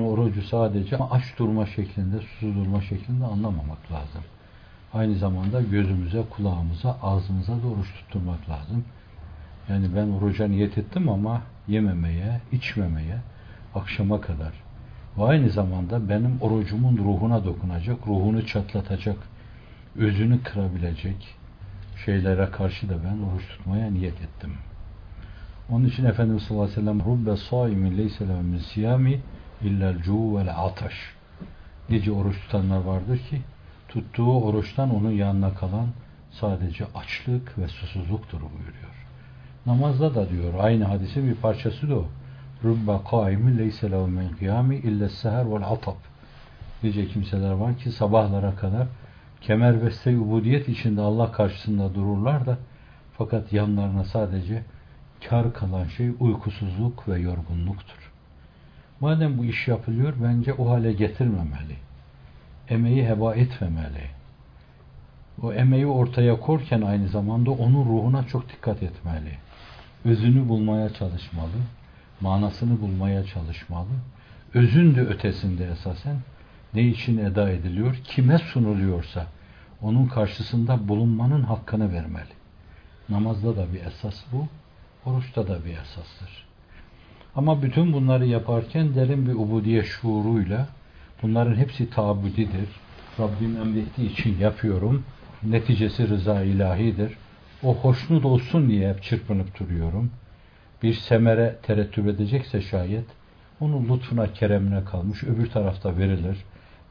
Orucu sadece aç durma şeklinde, susuz durma şeklinde anlamamak lazım. Aynı zamanda gözümüze, kulağımıza, ağzımıza da oruç tutturmak lazım. Yani ben oruca niyet ettim ama yememeye, içmemeye, akşama kadar. Ve aynı zamanda benim orucumun ruhuna dokunacak, ruhunu çatlatacak, özünü kırabilecek şeylere karşı da ben oruç tutmaya niyet ettim. Onun için Efendimiz sallallahu aleyhi ve sellem rubbe saimin leyse siyami illel cu vel ataş. Nice oruç tutanlar vardır ki tuttuğu oruçtan onun yanına kalan sadece açlık ve susuzluktur buyuruyor. Namazda da diyor aynı hadisin bir parçası da o. Rubbe kaimin leyse lehu min kıyami ille seher vel atab. Nice kimseler var ki sabahlara kadar kemer beste ubudiyet içinde Allah karşısında dururlar da fakat yanlarına sadece kar kalan şey uykusuzluk ve yorgunluktur. Madem bu iş yapılıyor bence o hale getirmemeli. Emeği heba etmemeli. O emeği ortaya korken aynı zamanda onun ruhuna çok dikkat etmeli. Özünü bulmaya çalışmalı. Manasını bulmaya çalışmalı. Özün de ötesinde esasen ne için eda ediliyor, kime sunuluyorsa onun karşısında bulunmanın hakkını vermeli. Namazda da bir esas bu, oruçta da bir esastır. Ama bütün bunları yaparken derin bir ubudiye şuuruyla bunların hepsi tabudidir. Rabbim emrettiği için yapıyorum. Neticesi rıza ilahidir. O hoşnut olsun diye hep çırpınıp duruyorum. Bir semere terettüp edecekse şayet onun lütfuna, keremine kalmış, öbür tarafta verilir.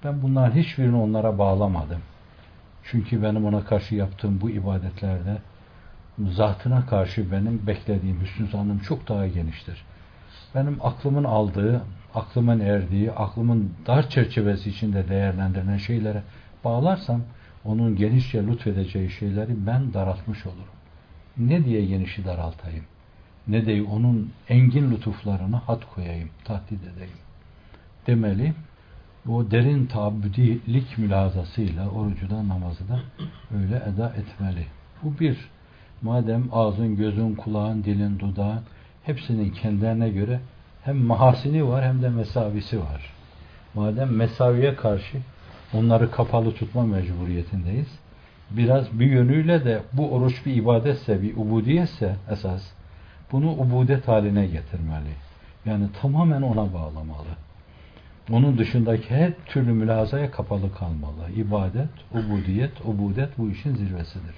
Ben bunların hiçbirini onlara bağlamadım. Çünkü benim ona karşı yaptığım bu ibadetlerde zatına karşı benim beklediğim hüsnü zannım çok daha geniştir. Benim aklımın aldığı, aklımın erdiği, aklımın dar çerçevesi içinde değerlendirilen şeylere bağlarsam onun genişçe lütfedeceği şeyleri ben daraltmış olurum. Ne diye genişi daraltayım? Ne diye onun engin lütuflarına hat koyayım, tahdit edeyim. Demeli, o derin taabüdilik mülazasıyla orucu da namazı da öyle eda etmeli. Bu bir. Madem ağzın, gözün, kulağın, dilin, dudağın hepsinin kendilerine göre hem mahasini var hem de mesavisi var. Madem mesaviye karşı onları kapalı tutma mecburiyetindeyiz. Biraz bir yönüyle de bu oruç bir ibadetse, bir ubudiyetse esas bunu ubudet haline getirmeli. Yani tamamen ona bağlamalı. Onun dışındaki her türlü mülazaya kapalı kalmalı. İbadet, ubudiyet, ubudet bu işin zirvesidir.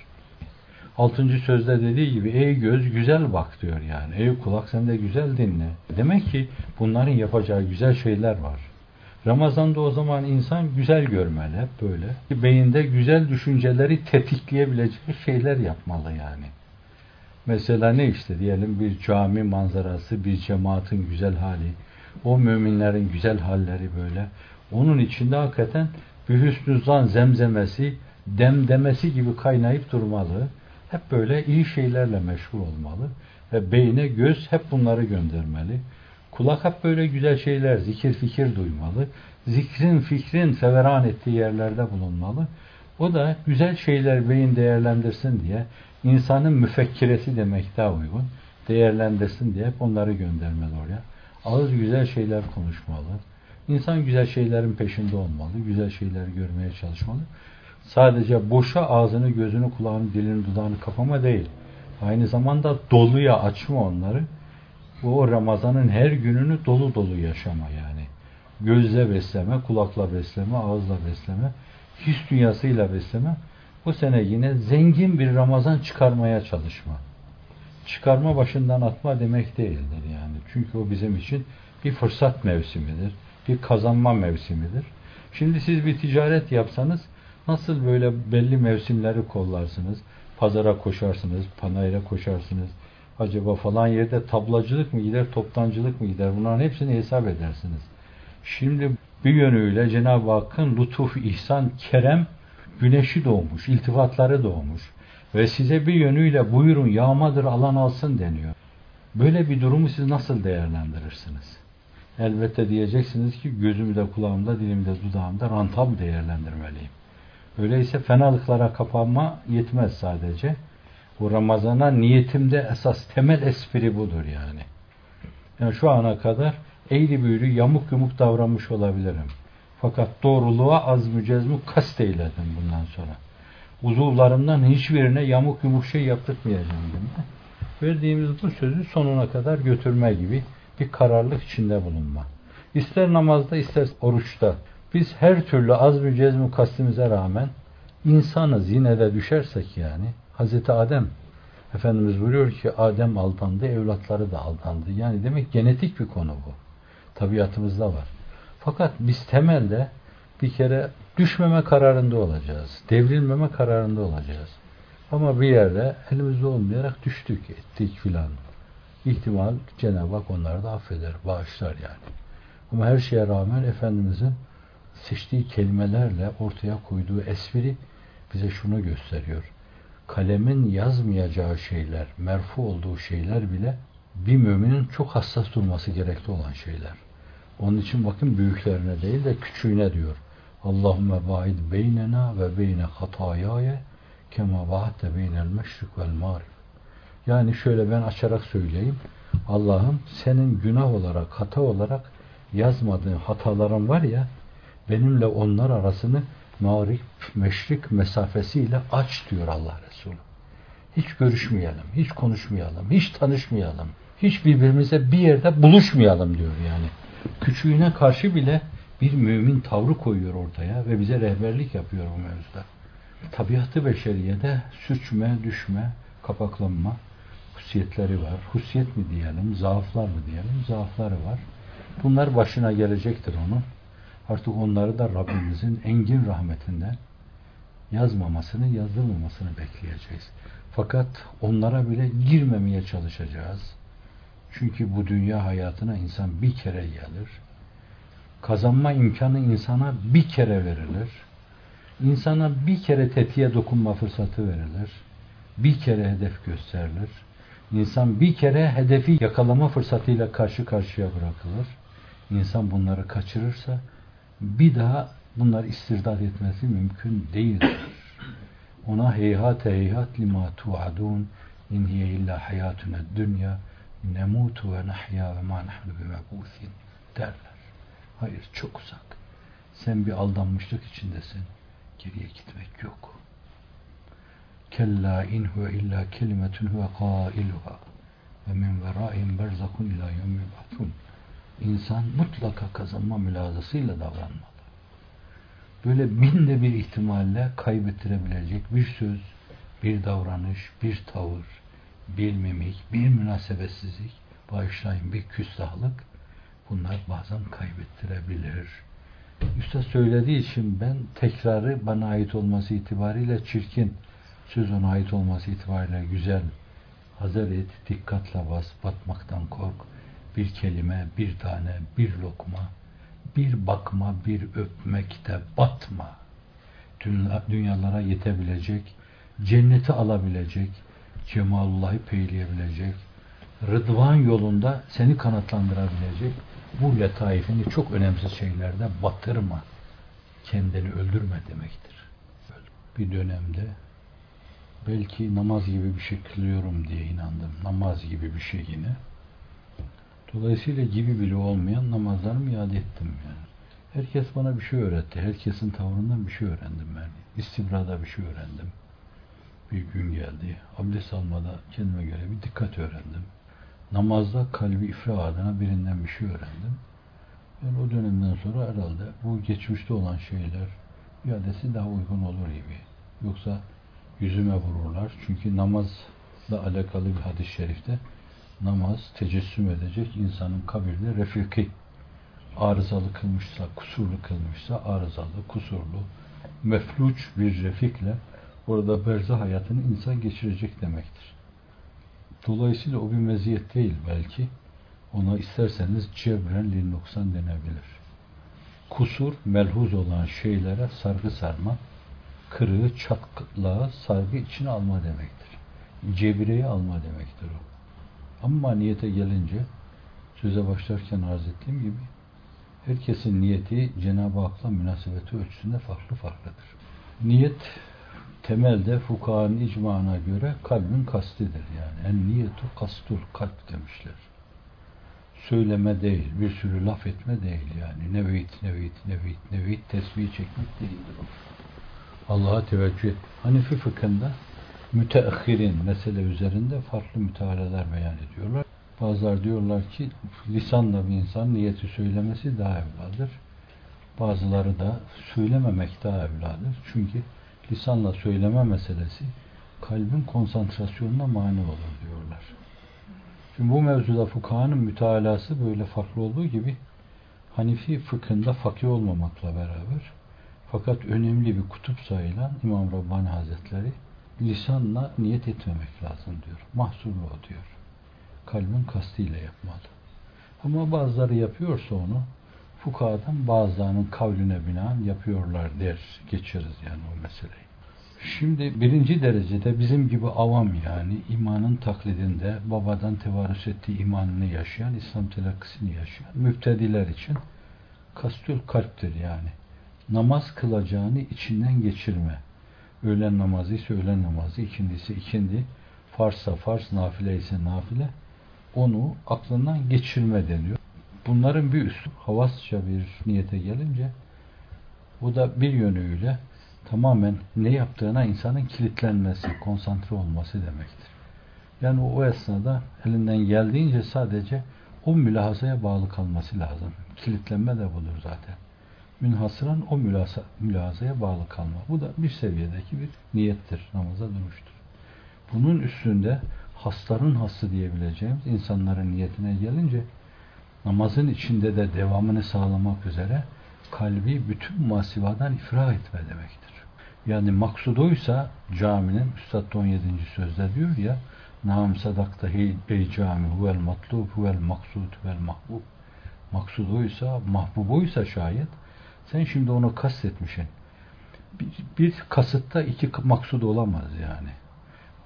Altıncı sözde dediği gibi ey göz güzel bak diyor yani. Ey kulak sen de güzel dinle. Demek ki bunların yapacağı güzel şeyler var. Ramazan'da o zaman insan güzel görmeli hep böyle. Beyinde güzel düşünceleri tetikleyebilecek şeyler yapmalı yani. Mesela ne işte diyelim bir cami manzarası, bir cemaatin güzel hali, o müminlerin güzel halleri böyle. Onun içinde hakikaten bir hüsnü zan zemzemesi, demdemesi gibi kaynayıp durmalı. Hep böyle iyi şeylerle meşgul olmalı. Ve beyne göz hep bunları göndermeli. Kulak hep böyle güzel şeyler, zikir fikir duymalı. Zikrin fikrin feveran ettiği yerlerde bulunmalı. O da güzel şeyler beyin değerlendirsin diye insanın müfekkiresi demek daha uygun. Değerlendirsin diye hep onları göndermeli oraya. Ağız güzel şeyler konuşmalı. İnsan güzel şeylerin peşinde olmalı. Güzel şeyler görmeye çalışmalı. Sadece boşa ağzını, gözünü, kulağını, dilini, dudağını kapama değil. Aynı zamanda doluya açma onları. O Ramazan'ın her gününü dolu dolu yaşama yani. Gözle besleme, kulakla besleme, ağızla besleme, his dünyasıyla besleme. Bu sene yine zengin bir Ramazan çıkarmaya çalışma. Çıkarma başından atma demek değildir yani. Çünkü o bizim için bir fırsat mevsimidir. Bir kazanma mevsimidir. Şimdi siz bir ticaret yapsanız nasıl böyle belli mevsimleri kollarsınız? Pazara koşarsınız, panayra koşarsınız. Acaba falan yerde tablacılık mı gider, toptancılık mı gider? Bunların hepsini hesap edersiniz. Şimdi bir yönüyle Cenab-ı Hakk'ın lütuf, ihsan, kerem güneşi doğmuş, iltifatları doğmuş ve size bir yönüyle buyurun yağmadır alan alsın deniyor. Böyle bir durumu siz nasıl değerlendirirsiniz? Elbette diyeceksiniz ki gözümde, kulağımda, dilimde, dudağımda rantab değerlendirmeliyim. Öyleyse fenalıklara kapanma yetmez sadece. Bu Ramazan'a niyetimde esas temel espri budur yani. Yani şu ana kadar eğri büğrü yamuk yumuk davranmış olabilirim. Fakat doğruluğa az mücezmu kast eyledim bundan sonra. Uzuvlarımdan hiçbirine yamuk yumuk şey yaptırmayacağım dedim. Verdiğimiz bu sözü sonuna kadar götürme gibi bir kararlılık içinde bulunma. İster namazda ister oruçta biz her türlü az mücezmu kastimize rağmen insanız yine de düşersek yani Hazreti Adem Efendimiz buyuruyor ki Adem aldandı, evlatları da aldandı. Yani demek genetik bir konu bu. Tabiatımızda var. Fakat biz temelde bir kere düşmeme kararında olacağız. Devrilmeme kararında olacağız. Ama bir yerde elimizde olmayarak düştük, ettik filan. İhtimal Cenab-ı Hak onları da affeder, bağışlar yani. Ama her şeye rağmen Efendimizin seçtiği kelimelerle ortaya koyduğu espri bize şunu gösteriyor. Kalemin yazmayacağı şeyler, merfu olduğu şeyler bile bir müminin çok hassas durması gerekli olan şeyler. Onun için bakın büyüklerine değil de küçüğüne diyor. Allahümme baid beynena ve beyne hatayaya kema ba'te beynel meşrik vel mağrib. Yani şöyle ben açarak söyleyeyim. Allah'ım senin günah olarak, hata olarak yazmadığın hataların var ya benimle onlar arasını mağrib, meşrik mesafesiyle aç diyor Allah Resulü. Hiç görüşmeyelim, hiç konuşmayalım, hiç tanışmayalım, hiç birbirimize bir yerde buluşmayalım diyor yani. Küçüğüne karşı bile bir mümin tavrı koyuyor ortaya ve bize rehberlik yapıyor bu mevzuda. Tabiatı beşeriyede sürçme, düşme, kapaklanma husiyetleri var. Husiyet mi diyelim, zaaflar mı diyelim, zaafları var. Bunlar başına gelecektir onun. Artık onları da Rabbimizin engin rahmetinden yazmamasını, yazdırmamasını bekleyeceğiz. Fakat onlara bile girmemeye çalışacağız. Çünkü bu dünya hayatına insan bir kere gelir. Kazanma imkanı insana bir kere verilir. İnsana bir kere tetiğe dokunma fırsatı verilir. Bir kere hedef gösterilir. İnsan bir kere hedefi yakalama fırsatıyla karşı karşıya bırakılır. İnsan bunları kaçırırsa bir daha bunları istirdat etmesi mümkün değildir. Ona heyhat heyhat lima tu'adun in hiye illa hayatuna dünya nemutu ve nahya ve ma nahnu bimebusin derler. Hayır çok uzak. Sen bir aldanmışlık içindesin. Geriye gitmek yok. Kella in huve illa kelimetun huve kailuha ve min veraihim berzakun ila yevmi batun. İnsan mutlaka kazanma mülazasıyla davranmalı. Böyle binde bir ihtimalle kaybettirebilecek bir söz, bir davranış, bir tavır, bir mimik, bir münasebetsizlik, bağışlayın bir küstahlık bunlar bazen kaybettirebilir. Üstad söylediği için ben tekrarı bana ait olması itibariyle çirkin, söz ona ait olması itibariyle güzel. Hazır et, dikkatle bas, batmaktan kork. Bir kelime, bir tane, bir lokma, bir bakma, bir öpmekte batma. Dünyalara yetebilecek, cenneti alabilecek, cemalullahı peyleyebilecek, rıdvan yolunda seni kanatlandırabilecek bu letaifini çok önemsiz şeylerde batırma. Kendini öldürme demektir. Bir dönemde belki namaz gibi bir şey kılıyorum diye inandım. Namaz gibi bir şey yine. Dolayısıyla gibi bile olmayan namazlarımı iade ettim yani. Herkes bana bir şey öğretti. Herkesin tavrından bir şey öğrendim ben. İstibrada bir şey öğrendim. Bir gün geldi. Abdest almada kendime göre bir dikkat öğrendim. Namazda kalbi ifra adına birinden bir şey öğrendim. Yani o dönemden sonra herhalde bu geçmişte olan şeyler iadesi daha uygun olur gibi. Yoksa yüzüme vururlar. Çünkü namazla alakalı bir hadis-i şerifte namaz tecessüm edecek insanın kabirde refiki arızalı kılmışsa, kusurlu kılmışsa arızalı, kusurlu, mefluç bir refikle orada berzah hayatını insan geçirecek demektir. Dolayısıyla o bir meziyet değil belki. Ona isterseniz cebren linnoksan denebilir. Kusur, melhuz olan şeylere sargı sarma, kırığı, çatlağı sargı içine alma demektir. Cebireyi alma demektir o. Ama niyete gelince söze başlarken arz ettiğim gibi herkesin niyeti Cenab-ı Hak'la münasebeti ölçüsünde farklı farklıdır. Niyet temelde fukahanın icmana göre kalbin kastidir yani. En niyetu kastul kalp demişler. söyleme değil, bir sürü laf etme değil yani. Nevit, nevit, nevit, nevit tesbih çekmek değildir o. Allah'a teveccüh et. Hanifi fıkhında müteahhirin mesele üzerinde farklı mütealalar beyan ediyorlar. Bazılar diyorlar ki lisanla bir insan niyeti söylemesi daha evladır. Bazıları da söylememek daha evladır. Çünkü lisanla söyleme meselesi kalbin konsantrasyonuna mani olur diyorlar. Şimdi bu mevzuda fukahanın mütalası böyle farklı olduğu gibi Hanifi fıkhında fakir olmamakla beraber fakat önemli bir kutup sayılan İmam Rabbani Hazretleri lisanla niyet etmemek lazım diyor. Mahsurlu o diyor. Kalbin kastıyla yapmalı. Ama bazıları yapıyorsa onu fukahadan bazılarının kavline binaen yapıyorlar der. Geçeriz yani o meseleyi. Şimdi birinci derecede bizim gibi avam yani imanın taklidinde babadan tevarüs ettiği imanını yaşayan, İslam telakkisini yaşayan müptediler için kastül kalptir yani. Namaz kılacağını içinden geçirme. Öğlen namazı ise öğlen namazı, ikindisi ikindi, farsa farz, nafile ise nafile. Onu aklından geçirme deniyor. Bunların bir üstü havasça bir niyete gelince bu da bir yönüyle tamamen ne yaptığına insanın kilitlenmesi, konsantre olması demektir. Yani o esnada elinden geldiğince sadece o mülahazaya bağlı kalması lazım. Kilitlenme de budur zaten. Münhasıran o mülahazaya bağlı kalma. Bu da bir seviyedeki bir niyettir. Namaza duruştur. Bunun üstünde hasların hası diyebileceğimiz insanların niyetine gelince namazın içinde de devamını sağlamak üzere kalbi bütün masivadan ifrah etme demektir. Yani maksuduysa caminin Üstad 17. sözde diyor ya Nam sadakta ey cami huvel matlub huvel maksud huvel mahbub maksuduysa mahbubuysa şayet sen şimdi onu kastetmişsin. Bir, bir kasıtta iki maksud olamaz yani.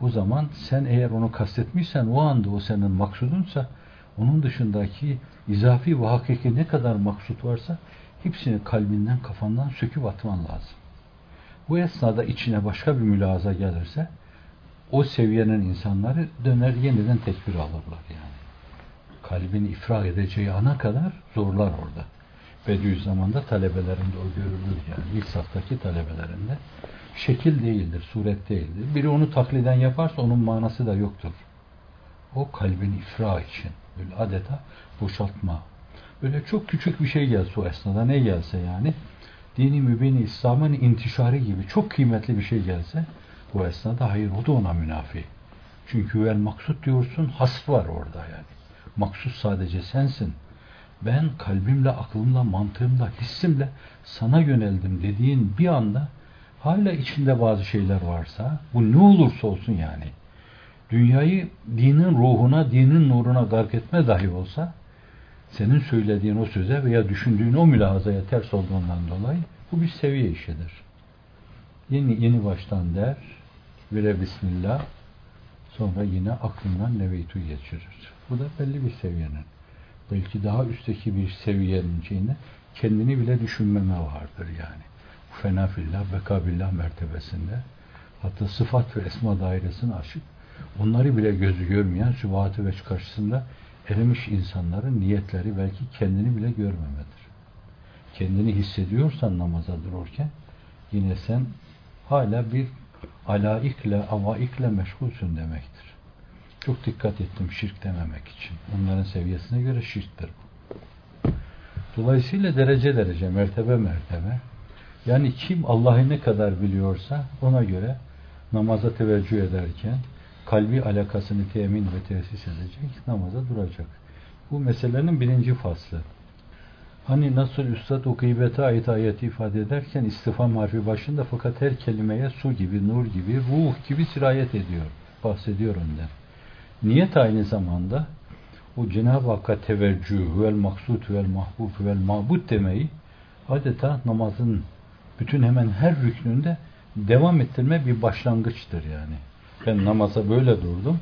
O zaman sen eğer onu kastetmişsen o anda o senin maksudunsa onun dışındaki izafi ve hakiki ne kadar maksut varsa hepsini kalbinden kafandan söküp atman lazım. Bu esnada içine başka bir mülaza gelirse o seviyenin insanları döner yeniden tekbir alırlar yani. Kalbini ifrah edeceği ana kadar zorlar orada. Bediüzzaman'da talebelerinde o görülür yani. İlk saftaki talebelerinde. Şekil değildir, suret değildir. Biri onu takliden yaparsa onun manası da yoktur. O kalbin ifrah için. Böyle adeta boşaltma. Böyle çok küçük bir şey gelse o esnada ne gelse yani dini mübini İslam'ın intişarı gibi çok kıymetli bir şey gelse bu esnada hayır o da ona münafi. Çünkü vel maksut diyorsun hasf var orada yani. Maksut sadece sensin. Ben kalbimle, aklımla, mantığımla, hissimle sana yöneldim dediğin bir anda hala içinde bazı şeyler varsa bu ne olursa olsun yani dünyayı dinin ruhuna, dinin nuruna gark etme dahi olsa senin söylediğin o söze veya düşündüğün o mülahazaya ters olduğundan dolayı bu bir seviye işidir. Yeni yeni baştan der, vire bismillah, sonra yine aklından neveytu geçirir. Bu da belli bir seviyenin. Belki daha üstteki bir seviyenin kendini bile düşünmeme vardır yani. Fena fillah, bekabillah mertebesinde. Hatta sıfat ve esma dairesini aşıp onları bile gözü görmeyen sübhat-ı veç karşısında erimiş insanların niyetleri belki kendini bile görmemedir. Kendini hissediyorsan namaza dururken yine sen hala bir alaikle, avaikle meşgulsün demektir. Çok dikkat ettim şirk dememek için. Onların seviyesine göre şirktir bu. Dolayısıyla derece derece, mertebe mertebe yani kim Allah'ı ne kadar biliyorsa ona göre namaza teveccüh ederken kalbi alakasını temin ve tesis edecek, namaza duracak. Bu meselenin birinci faslı. Hani nasıl Üstad o gıybete ait ayeti ifade ederken istifam harfi başında fakat her kelimeye su gibi, nur gibi, ruh gibi sirayet ediyor. Bahsediyor ondan. Niyet aynı zamanda o Cenab-ı Hakk'a teveccüh, vel maksud, vel mahbub, vel mabud demeyi adeta namazın bütün hemen her rüknünde devam ettirme bir başlangıçtır yani. Ben namaza böyle durdum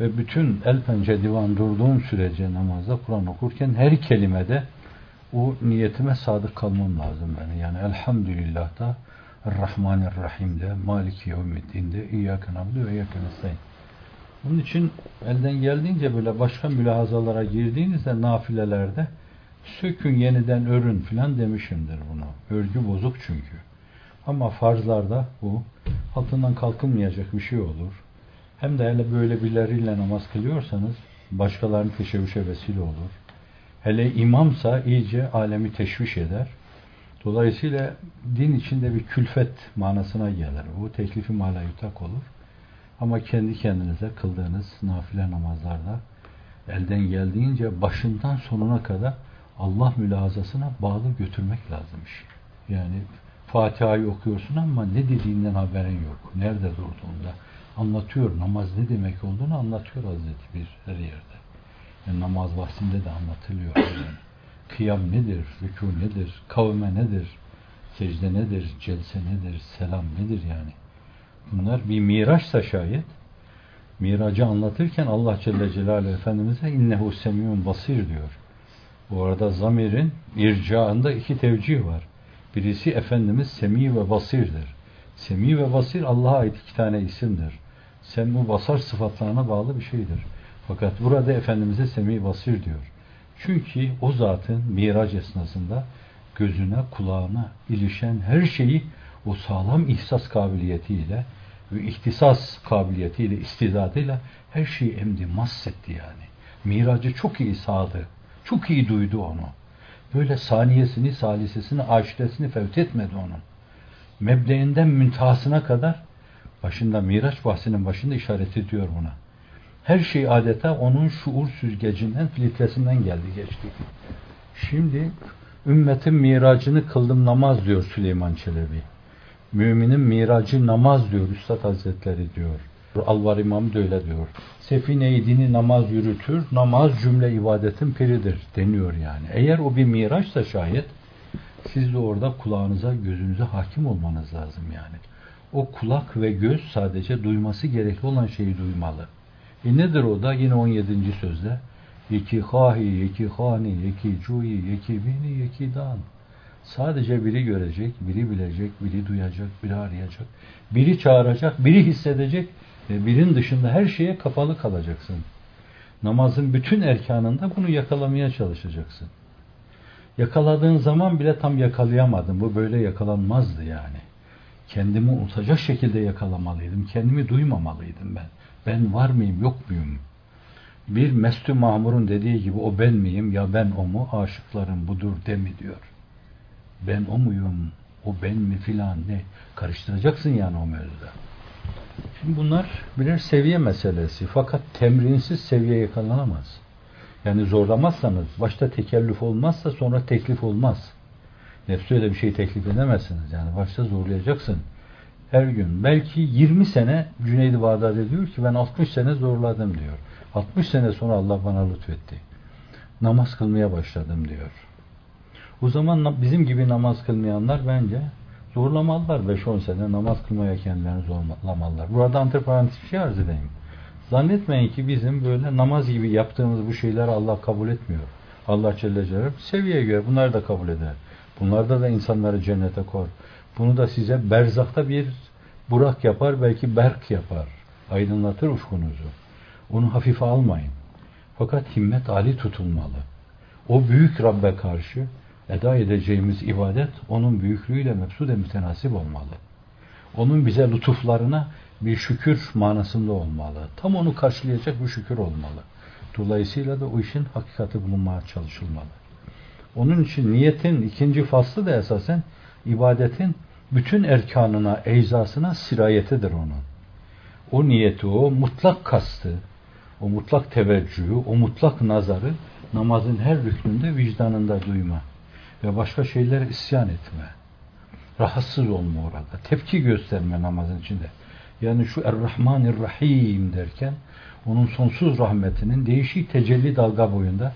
ve bütün el pençe divan durduğum sürece namazda Kur'an okurken her kelimede o niyetime sadık kalmam lazım yani. Yani elhamdülillah da Rahmanirrahim'de, Maliki Yevmiddin'de, İyyâke nabdu ve İyyâke nestaîn. Onun için elden geldiğince böyle başka mülahazalara girdiğinizde nafilelerde sökün yeniden örün filan demişimdir bunu. Örgü bozuk çünkü. Ama farzlarda bu altından kalkılmayacak bir şey olur. Hem de hele böyle birileriyle namaz kılıyorsanız başkalarının teşebbüşe vesile olur. Hele imamsa iyice alemi teşviş eder. Dolayısıyla din içinde bir külfet manasına gelir. Bu teklifi mala yutak olur. Ama kendi kendinize kıldığınız nafile namazlarda elden geldiğince başından sonuna kadar Allah mülazasına bağlı götürmek lazım iş. Yani Fatiha'yı okuyorsun ama ne dediğinden haberin yok. Nerede durduğunda. Anlatıyor. Namaz ne demek olduğunu anlatıyor Hazreti bir her yerde. Yani namaz vaktinde de anlatılıyor. Yani. Kıyam nedir? Rükû nedir? Kavme nedir? Secde nedir? Celse nedir? Selam nedir yani? Bunlar bir miraçsa şayet miracı anlatırken Allah Celle Celaluhu Efendimiz'e innehu semiyun basir diyor. Bu arada zamirin ircaında iki tevcih var. Birisi Efendimiz Semi ve Basir'dir. Semi ve Basir Allah'a ait iki tane isimdir. Semmu basar sıfatlarına bağlı bir şeydir. Fakat burada Efendimiz'e Semi Basir diyor. Çünkü o zatın miraç esnasında gözüne, kulağına ilişen her şeyi o sağlam ihsas kabiliyetiyle ve ihtisas kabiliyetiyle, istidadıyla her şeyi emdi, massetti yani. Miracı çok iyi sağdı. Çok iyi duydu onu. Böyle saniyesini, salisesini, aşiresini fevt etmedi onun. Mebdeinden müntehasına kadar başında Miraç bahsinin başında işaret ediyor buna. Her şey adeta onun şuur süzgecinden, filtresinden geldi geçti. Şimdi ümmetin miracını kıldım namaz diyor Süleyman Çelebi. Müminin miracı namaz diyor Üstad Hazretleri diyor. Alvar İmam da öyle diyor. Sefine-i dini namaz yürütür, namaz cümle ibadetin piridir deniyor yani. Eğer o bir miraçsa şayet siz de orada kulağınıza, gözünüze hakim olmanız lazım yani. O kulak ve göz sadece duyması gerekli olan şeyi duymalı. E nedir o da? Yine 17. sözde. Yeki hahi, yeki hani, yeki cuyi, yeki bini, yeki dan. Sadece biri görecek, biri bilecek, biri duyacak, biri arayacak, biri çağıracak, biri hissedecek ve birin dışında her şeye kapalı kalacaksın. Namazın bütün erkanında bunu yakalamaya çalışacaksın. Yakaladığın zaman bile tam yakalayamadın. Bu böyle yakalanmazdı yani. Kendimi unutacak şekilde yakalamalıydım. Kendimi duymamalıydım ben. Ben var mıyım, yok muyum? Bir Mestü Mahmur'un dediği gibi o ben miyim ya ben o mu? Aşıklarım budur demi diyor. Ben o muyum? O ben mi filan ne? Karıştıracaksın yani o mevzuda. Şimdi bunlar birer seviye meselesi. Fakat temrinsiz seviye yakalanamaz. Yani zorlamazsanız, başta tekellüf olmazsa sonra teklif olmaz. Nefsi öyle bir şey teklif edemezsiniz. Yani başta zorlayacaksın. Her gün. Belki 20 sene Cüneydi diyor ki ben 60 sene zorladım diyor. 60 sene sonra Allah bana lütfetti. Namaz kılmaya başladım diyor. O zaman bizim gibi namaz kılmayanlar bence zorlamalılar 5-10 sene namaz kılmaya kendilerini zorlamalılar. Burada antiparantez bir şey arz edeyim. Zannetmeyin ki bizim böyle namaz gibi yaptığımız bu şeyleri Allah kabul etmiyor. Allah Celle Celaluhu seviyeye göre bunları da kabul eder. Bunlarda da insanları cennete kor. Bunu da size berzakta bir burak yapar, belki berk yapar. Aydınlatır ufkunuzu. Onu hafife almayın. Fakat himmet ali tutulmalı. O büyük Rabbe karşı eda edeceğimiz ibadet onun büyüklüğüyle mefsude mütenasip olmalı. Onun bize lütuflarına bir şükür manasında olmalı. Tam onu karşılayacak bir şükür olmalı. Dolayısıyla da o işin hakikati bulunmaya çalışılmalı. Onun için niyetin ikinci faslı da esasen ibadetin bütün erkanına, eczasına sirayetidir onun. O niyeti, o mutlak kastı, o mutlak teveccühü, o mutlak nazarı namazın her rüknünde vicdanında duyma ve başka şeylere isyan etme. Rahatsız olma orada. Tepki gösterme namazın içinde. Yani şu Er-Rahmanir-Rahim derken onun sonsuz rahmetinin değişik tecelli dalga boyunda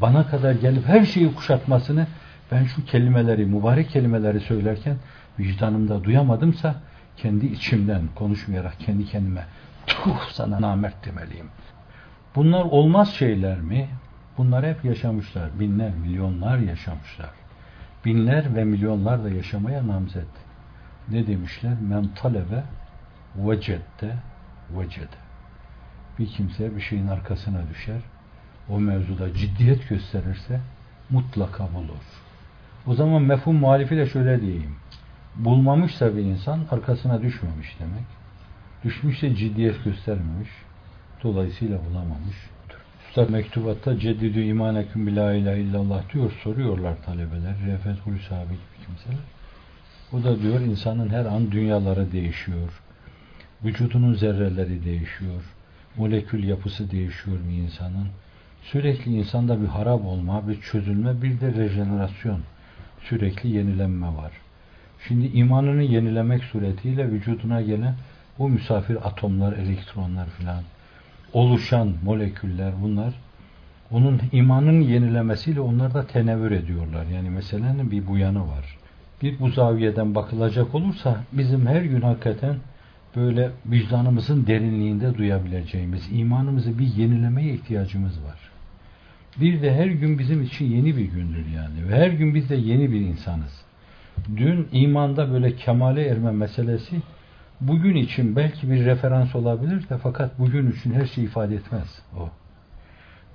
bana kadar gelip her şeyi kuşatmasını ben şu kelimeleri, mübarek kelimeleri söylerken vicdanımda duyamadımsa kendi içimden konuşmayarak kendi kendime tuh sana namert demeliyim. Bunlar olmaz şeyler mi? Bunlar hep yaşamışlar. Binler, milyonlar yaşamışlar. Binler ve milyonlar da yaşamaya namzet. Ne demişler? Men talebe vecette vecede. bir kimse bir şeyin arkasına düşer. O mevzuda ciddiyet gösterirse mutlaka bulur. O zaman mefhum muhalifiyle şöyle diyeyim. Bulmamışsa bir insan arkasına düşmemiş demek. Düşmüşse ciddiyet göstermemiş. Dolayısıyla bulamamış. Üstad mektubatta ceddidü imaneküm bila ilahe illallah diyor. Soruyorlar talebeler. Refet Hulusi abi gibi kimseler. O da diyor insanın her an dünyaları değişiyor. Vücudunun zerreleri değişiyor. Molekül yapısı değişiyor bir insanın. Sürekli insanda bir harap olma, bir çözülme, bir de rejenerasyon. Sürekli yenilenme var. Şimdi imanını yenilemek suretiyle vücuduna gelen bu misafir atomlar, elektronlar filan oluşan moleküller bunlar onun imanın yenilemesiyle onlar da tenevür ediyorlar. Yani meselenin bir bu yanı var. Bir bu zaviyeden bakılacak olursa bizim her gün hakikaten böyle vicdanımızın derinliğinde duyabileceğimiz imanımızı bir yenilemeye ihtiyacımız var. Bir de her gün bizim için yeni bir gündür yani. Ve her gün biz de yeni bir insanız. Dün imanda böyle kemale erme meselesi bugün için belki bir referans olabilir de fakat bugün için her şey ifade etmez o.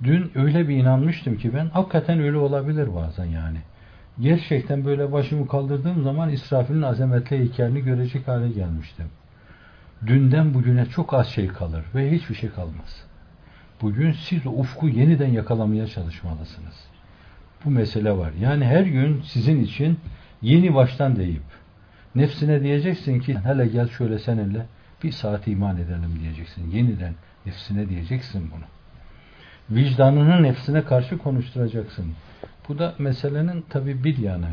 Dün öyle bir inanmıştım ki ben hakikaten öyle olabilir bazen yani. Gerçekten böyle başımı kaldırdığım zaman İsrafil'in azametli heykelini görecek hale gelmiştim. Dünden bugüne çok az şey kalır ve hiçbir şey kalmaz. Bugün siz ufku yeniden yakalamaya çalışmalısınız. Bu mesele var. Yani her gün sizin için yeni baştan deyip nefsine diyeceksin ki hele gel şöyle seninle bir saat iman edelim diyeceksin. Yeniden nefsine diyeceksin bunu. Vicdanını nefsine karşı konuşturacaksın. Bu da meselenin tabi bir yanı.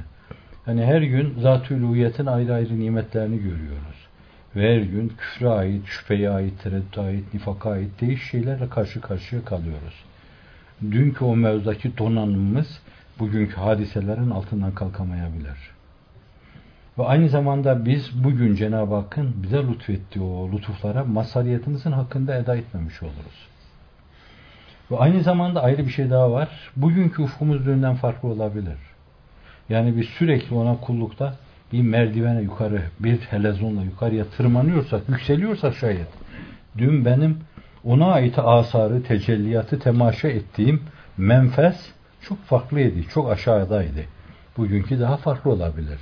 Hani her gün zat-ı ayrı ayrı nimetlerini görüyoruz. Ve her gün küfre ait, şüpheye ait, tereddüte ait, nifaka ait değiş şeylerle karşı karşıya kalıyoruz. Dünkü o mevzudaki donanımımız bugünkü hadiselerin altından kalkamayabilir. Ve aynı zamanda biz bugün Cenab-ı Hakk'ın bize lütfettiği o lütuflara mazhariyetimizin hakkında eda etmemiş oluruz. Ve aynı zamanda ayrı bir şey daha var. Bugünkü ufkumuz dünden farklı olabilir. Yani biz sürekli ona kullukta bir merdivene yukarı, bir helezonla yukarıya tırmanıyorsak, yükseliyorsak şayet, dün benim ona ait asarı, tecelliyatı temaşa ettiğim menfes çok farklıydı, çok aşağıdaydı. Bugünkü daha farklı olabilir.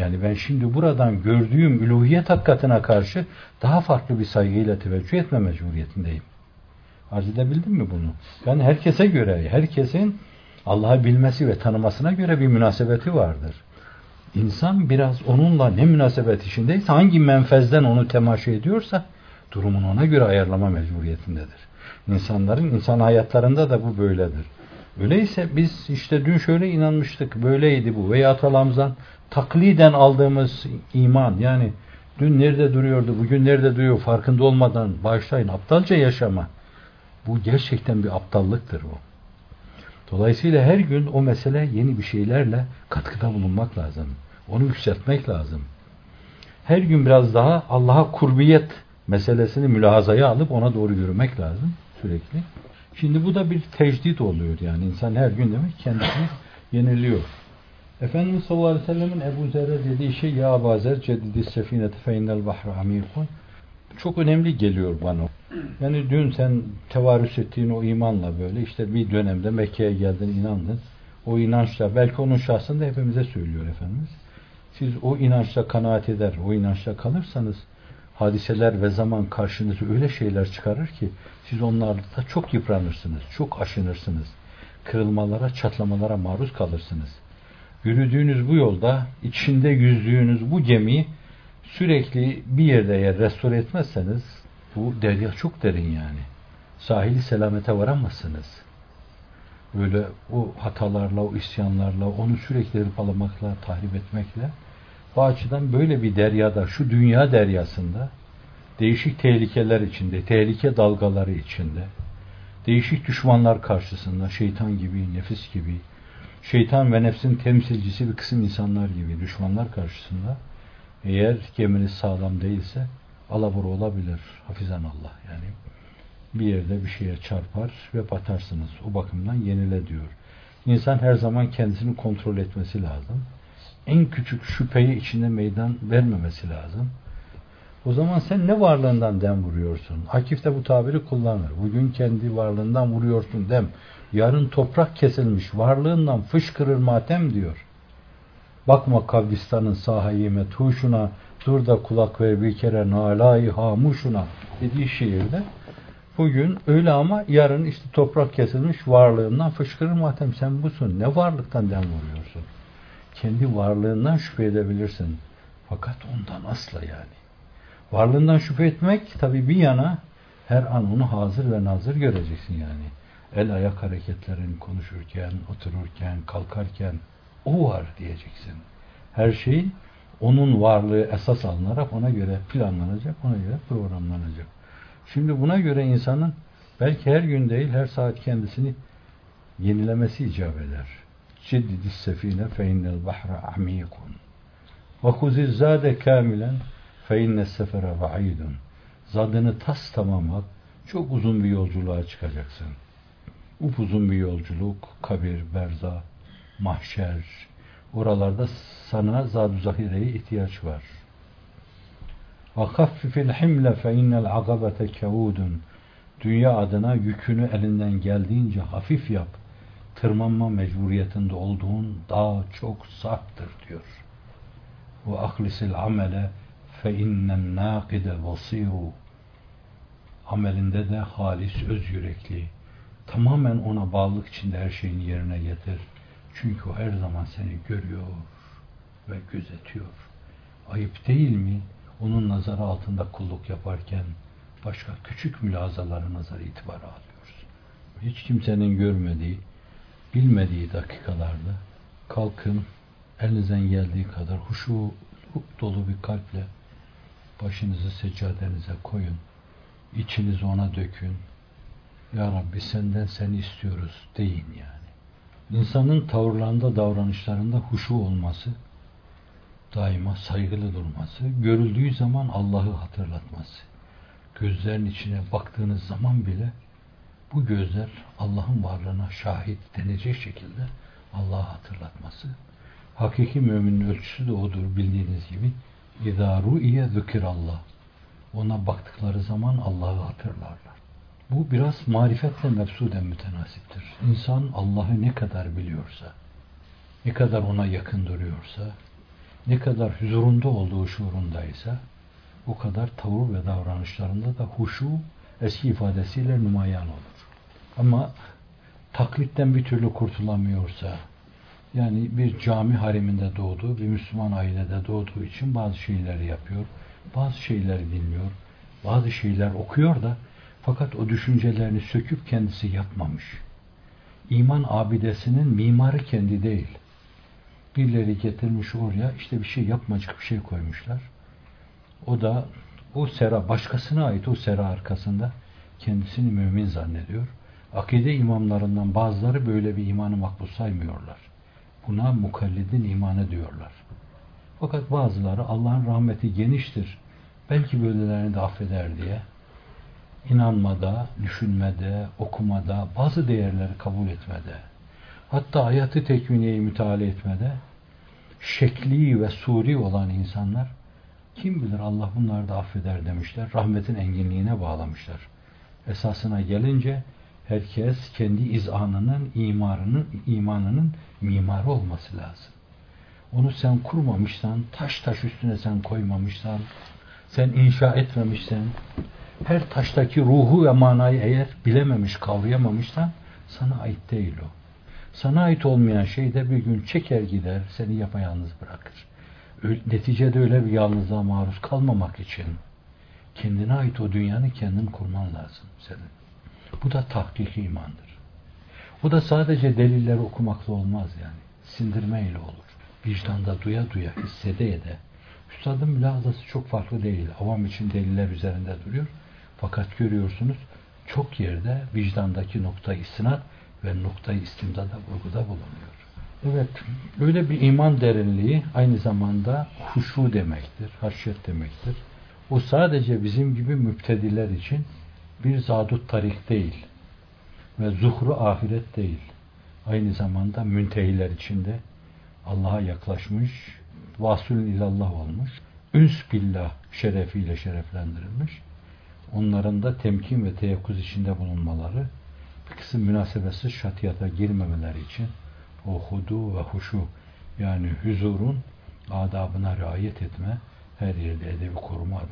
Yani ben şimdi buradan gördüğüm üluhiyet hakikatine karşı daha farklı bir saygıyla teveccüh etme mecburiyetindeyim. Arz edebildim mi bunu? Yani herkese göre, herkesin Allah'ı bilmesi ve tanımasına göre bir münasebeti vardır. İnsan biraz onunla ne münasebet içindeyse, hangi menfezden onu temaşa ediyorsa, durumunu ona göre ayarlama mecburiyetindedir. İnsanların, insan hayatlarında da bu böyledir. Öyleyse biz işte dün şöyle inanmıştık, böyleydi bu veya atalarımızdan takliden aldığımız iman, yani dün nerede duruyordu, bugün nerede duruyor farkında olmadan başlayın aptalca yaşama. Bu gerçekten bir aptallıktır bu. Dolayısıyla her gün o mesele yeni bir şeylerle katkıda bulunmak lazım. Onu yükseltmek lazım. Her gün biraz daha Allah'a kurbiyet meselesini mülahazaya alıp ona doğru yürümek lazım sürekli. Şimdi bu da bir tecdit oluyor yani insan her gün demek kendisini yeniliyor. Efendimiz sallallahu aleyhi ve sellemin Ebu Zer'e dediği şey ya Ebu Zer ceddidi sefineti feinnel bahru amikun çok önemli geliyor bana. Yani dün sen tevarüs ettiğin o imanla böyle işte bir dönemde Mekke'ye geldin inandın. O inançla belki onun şahsında hepimize söylüyor Efendimiz. Siz o inançla kanaat eder, o inançla kalırsanız hadiseler ve zaman karşınıza öyle şeyler çıkarır ki siz onlarla çok yıpranırsınız, çok aşınırsınız. Kırılmalara, çatlamalara maruz kalırsınız. Yürüdüğünüz bu yolda, içinde yüzdüğünüz bu gemiyi sürekli bir yerde yer restore etmezseniz bu derya çok derin yani. Sahili selamete varamazsınız. Böyle o hatalarla, o isyanlarla, onu sürekli hırpalamakla, tahrip etmekle bu açıdan böyle bir deryada, şu dünya deryasında değişik tehlikeler içinde, tehlike dalgaları içinde, değişik düşmanlar karşısında, şeytan gibi, nefis gibi, şeytan ve nefsin temsilcisi bir kısım insanlar gibi düşmanlar karşısında eğer geminiz sağlam değilse alabora olabilir. Hafizan Allah yani. Bir yerde bir şeye çarpar ve batarsınız. O bakımdan yenile diyor. İnsan her zaman kendisini kontrol etmesi lazım. En küçük şüpheyi içinde meydan vermemesi lazım. O zaman sen ne varlığından dem vuruyorsun? Akif de bu tabiri kullanır. Bugün kendi varlığından vuruyorsun dem. Yarın toprak kesilmiş. Varlığından fışkırır matem diyor. Bakma kabristanın sahayime tuşuna, dur da kulak ver bir kere nalayı hamuşuna dediği şiirde. Bugün öyle ama yarın işte toprak kesilmiş varlığından fışkırır matem. Sen busun. Ne varlıktan dem vuruyorsun? Kendi varlığından şüphe edebilirsin. Fakat ondan asla yani. Varlığından şüphe etmek tabi bir yana her an onu hazır ve nazır göreceksin yani. El ayak hareketlerin konuşurken, otururken, kalkarken o var diyeceksin. Her şey onun varlığı esas alınarak ona göre planlanacak, ona göre programlanacak. Şimdi buna göre insanın belki her gün değil her saat kendisini yenilemesi icap eder. Ciddidis sefine fe innel bahra amikun. Ve huziz zade kamilen fe innes sefere ba'idun. Zadını tas tamam al. Çok uzun bir yolculuğa çıkacaksın. Upuzun bir yolculuk, kabir, berza, mahşer. Oralarda sana zadu zahireye ihtiyaç var. وَخَفِّفِ الْحِمْلَ فَاِنَّ الْعَقَبَةَ كَوُودٌ Dünya adına yükünü elinden geldiğince hafif yap. Tırmanma mecburiyetinde olduğun daha çok sarptır diyor. Ve ahlisil amele fe innen nâkide basiru amelinde de halis öz yürekli tamamen ona bağlılık içinde her şeyini yerine getir. Çünkü o her zaman seni görüyor ve gözetiyor. Ayıp değil mi? Onun nazarı altında kulluk yaparken başka küçük mülazaları nazar itibar alıyoruz. Hiç kimsenin görmediği, bilmediği dakikalarda kalkın elinizden geldiği kadar huşu dolu bir kalple başınızı seccadenize koyun. içinizi ona dökün. Ya Rabbi senden seni istiyoruz deyin yani. İnsanın tavırlarında, davranışlarında huşu olması, daima saygılı durması, görüldüğü zaman Allah'ı hatırlatması. Gözlerin içine baktığınız zaman bile bu gözler Allah'ın varlığına şahit denecek şekilde Allah'ı hatırlatması. Hakiki müminin ölçüsü de odur bildiğiniz gibi. İzâ ru'iye zükirallah. Ona baktıkları zaman Allah'ı hatırlarlar. Bu biraz marifetle mefsuden mütenasiptir. İnsan Allah'ı ne kadar biliyorsa, ne kadar ona yakın duruyorsa, ne kadar huzurunda olduğu şuurundaysa, o kadar tavır ve davranışlarında da huşu eski ifadesiyle numayan olur. Ama taklitten bir türlü kurtulamıyorsa, yani bir cami hariminde doğduğu, bir Müslüman ailede doğduğu için bazı şeyleri yapıyor, bazı şeyleri dinliyor, bazı şeyler okuyor da fakat o düşüncelerini söküp kendisi yapmamış. İman abidesinin mimarı kendi değil. Birileri getirmiş oraya işte bir şey yapmacık bir şey koymuşlar. O da o sera başkasına ait o sera arkasında kendisini mümin zannediyor. Akide imamlarından bazıları böyle bir imanı makbul saymıyorlar. Buna mukallidin imanı diyorlar. Fakat bazıları Allah'ın rahmeti geniştir. Belki böylelerini de affeder diye inanmada, düşünmede, okumada, bazı değerleri kabul etmede, hatta hayatı tekviniyeyi müteala etmede, şekli ve suri olan insanlar, kim bilir Allah bunları da affeder demişler, rahmetin enginliğine bağlamışlar. Esasına gelince, herkes kendi izanının, imarının, imanının mimarı olması lazım. Onu sen kurmamışsan, taş taş üstüne sen koymamışsan, sen inşa etmemişsen, her taştaki ruhu ve manayı eğer bilememiş, kavrayamamışsan sana ait değil o. Sana ait olmayan şey de bir gün çeker gider, seni yapayalnız bırakır. Neticede öyle bir yalnızlığa maruz kalmamak için kendine ait o dünyanı kendin kurman lazım senin. Bu da tahkiki imandır. Bu da sadece delilleri okumakla olmaz yani. Sindirmeyle olur. Vicdanda duya duya, hissedeye de. Üstadın mülazası çok farklı değil. Avam için deliller üzerinde duruyor. Fakat görüyorsunuz çok yerde vicdandaki nokta istinat ve noktayı istimdada vurguda bulunuyor. Evet, öyle bir iman derinliği aynı zamanda huşu demektir, haşyet demektir. O sadece bizim gibi müptediler için bir zadut tarik değil ve zuhru ahiret değil. Aynı zamanda müntehiler içinde Allah'a yaklaşmış, vasülün ilallah olmuş, üns billah şerefiyle şereflendirilmiş. Onların da temkin ve teyakkuz içinde bulunmaları, bir kısım münasebetsiz şatiyata girmemeleri için o hudu ve huşu yani huzurun adabına riayet etme, her yerde edebi koruma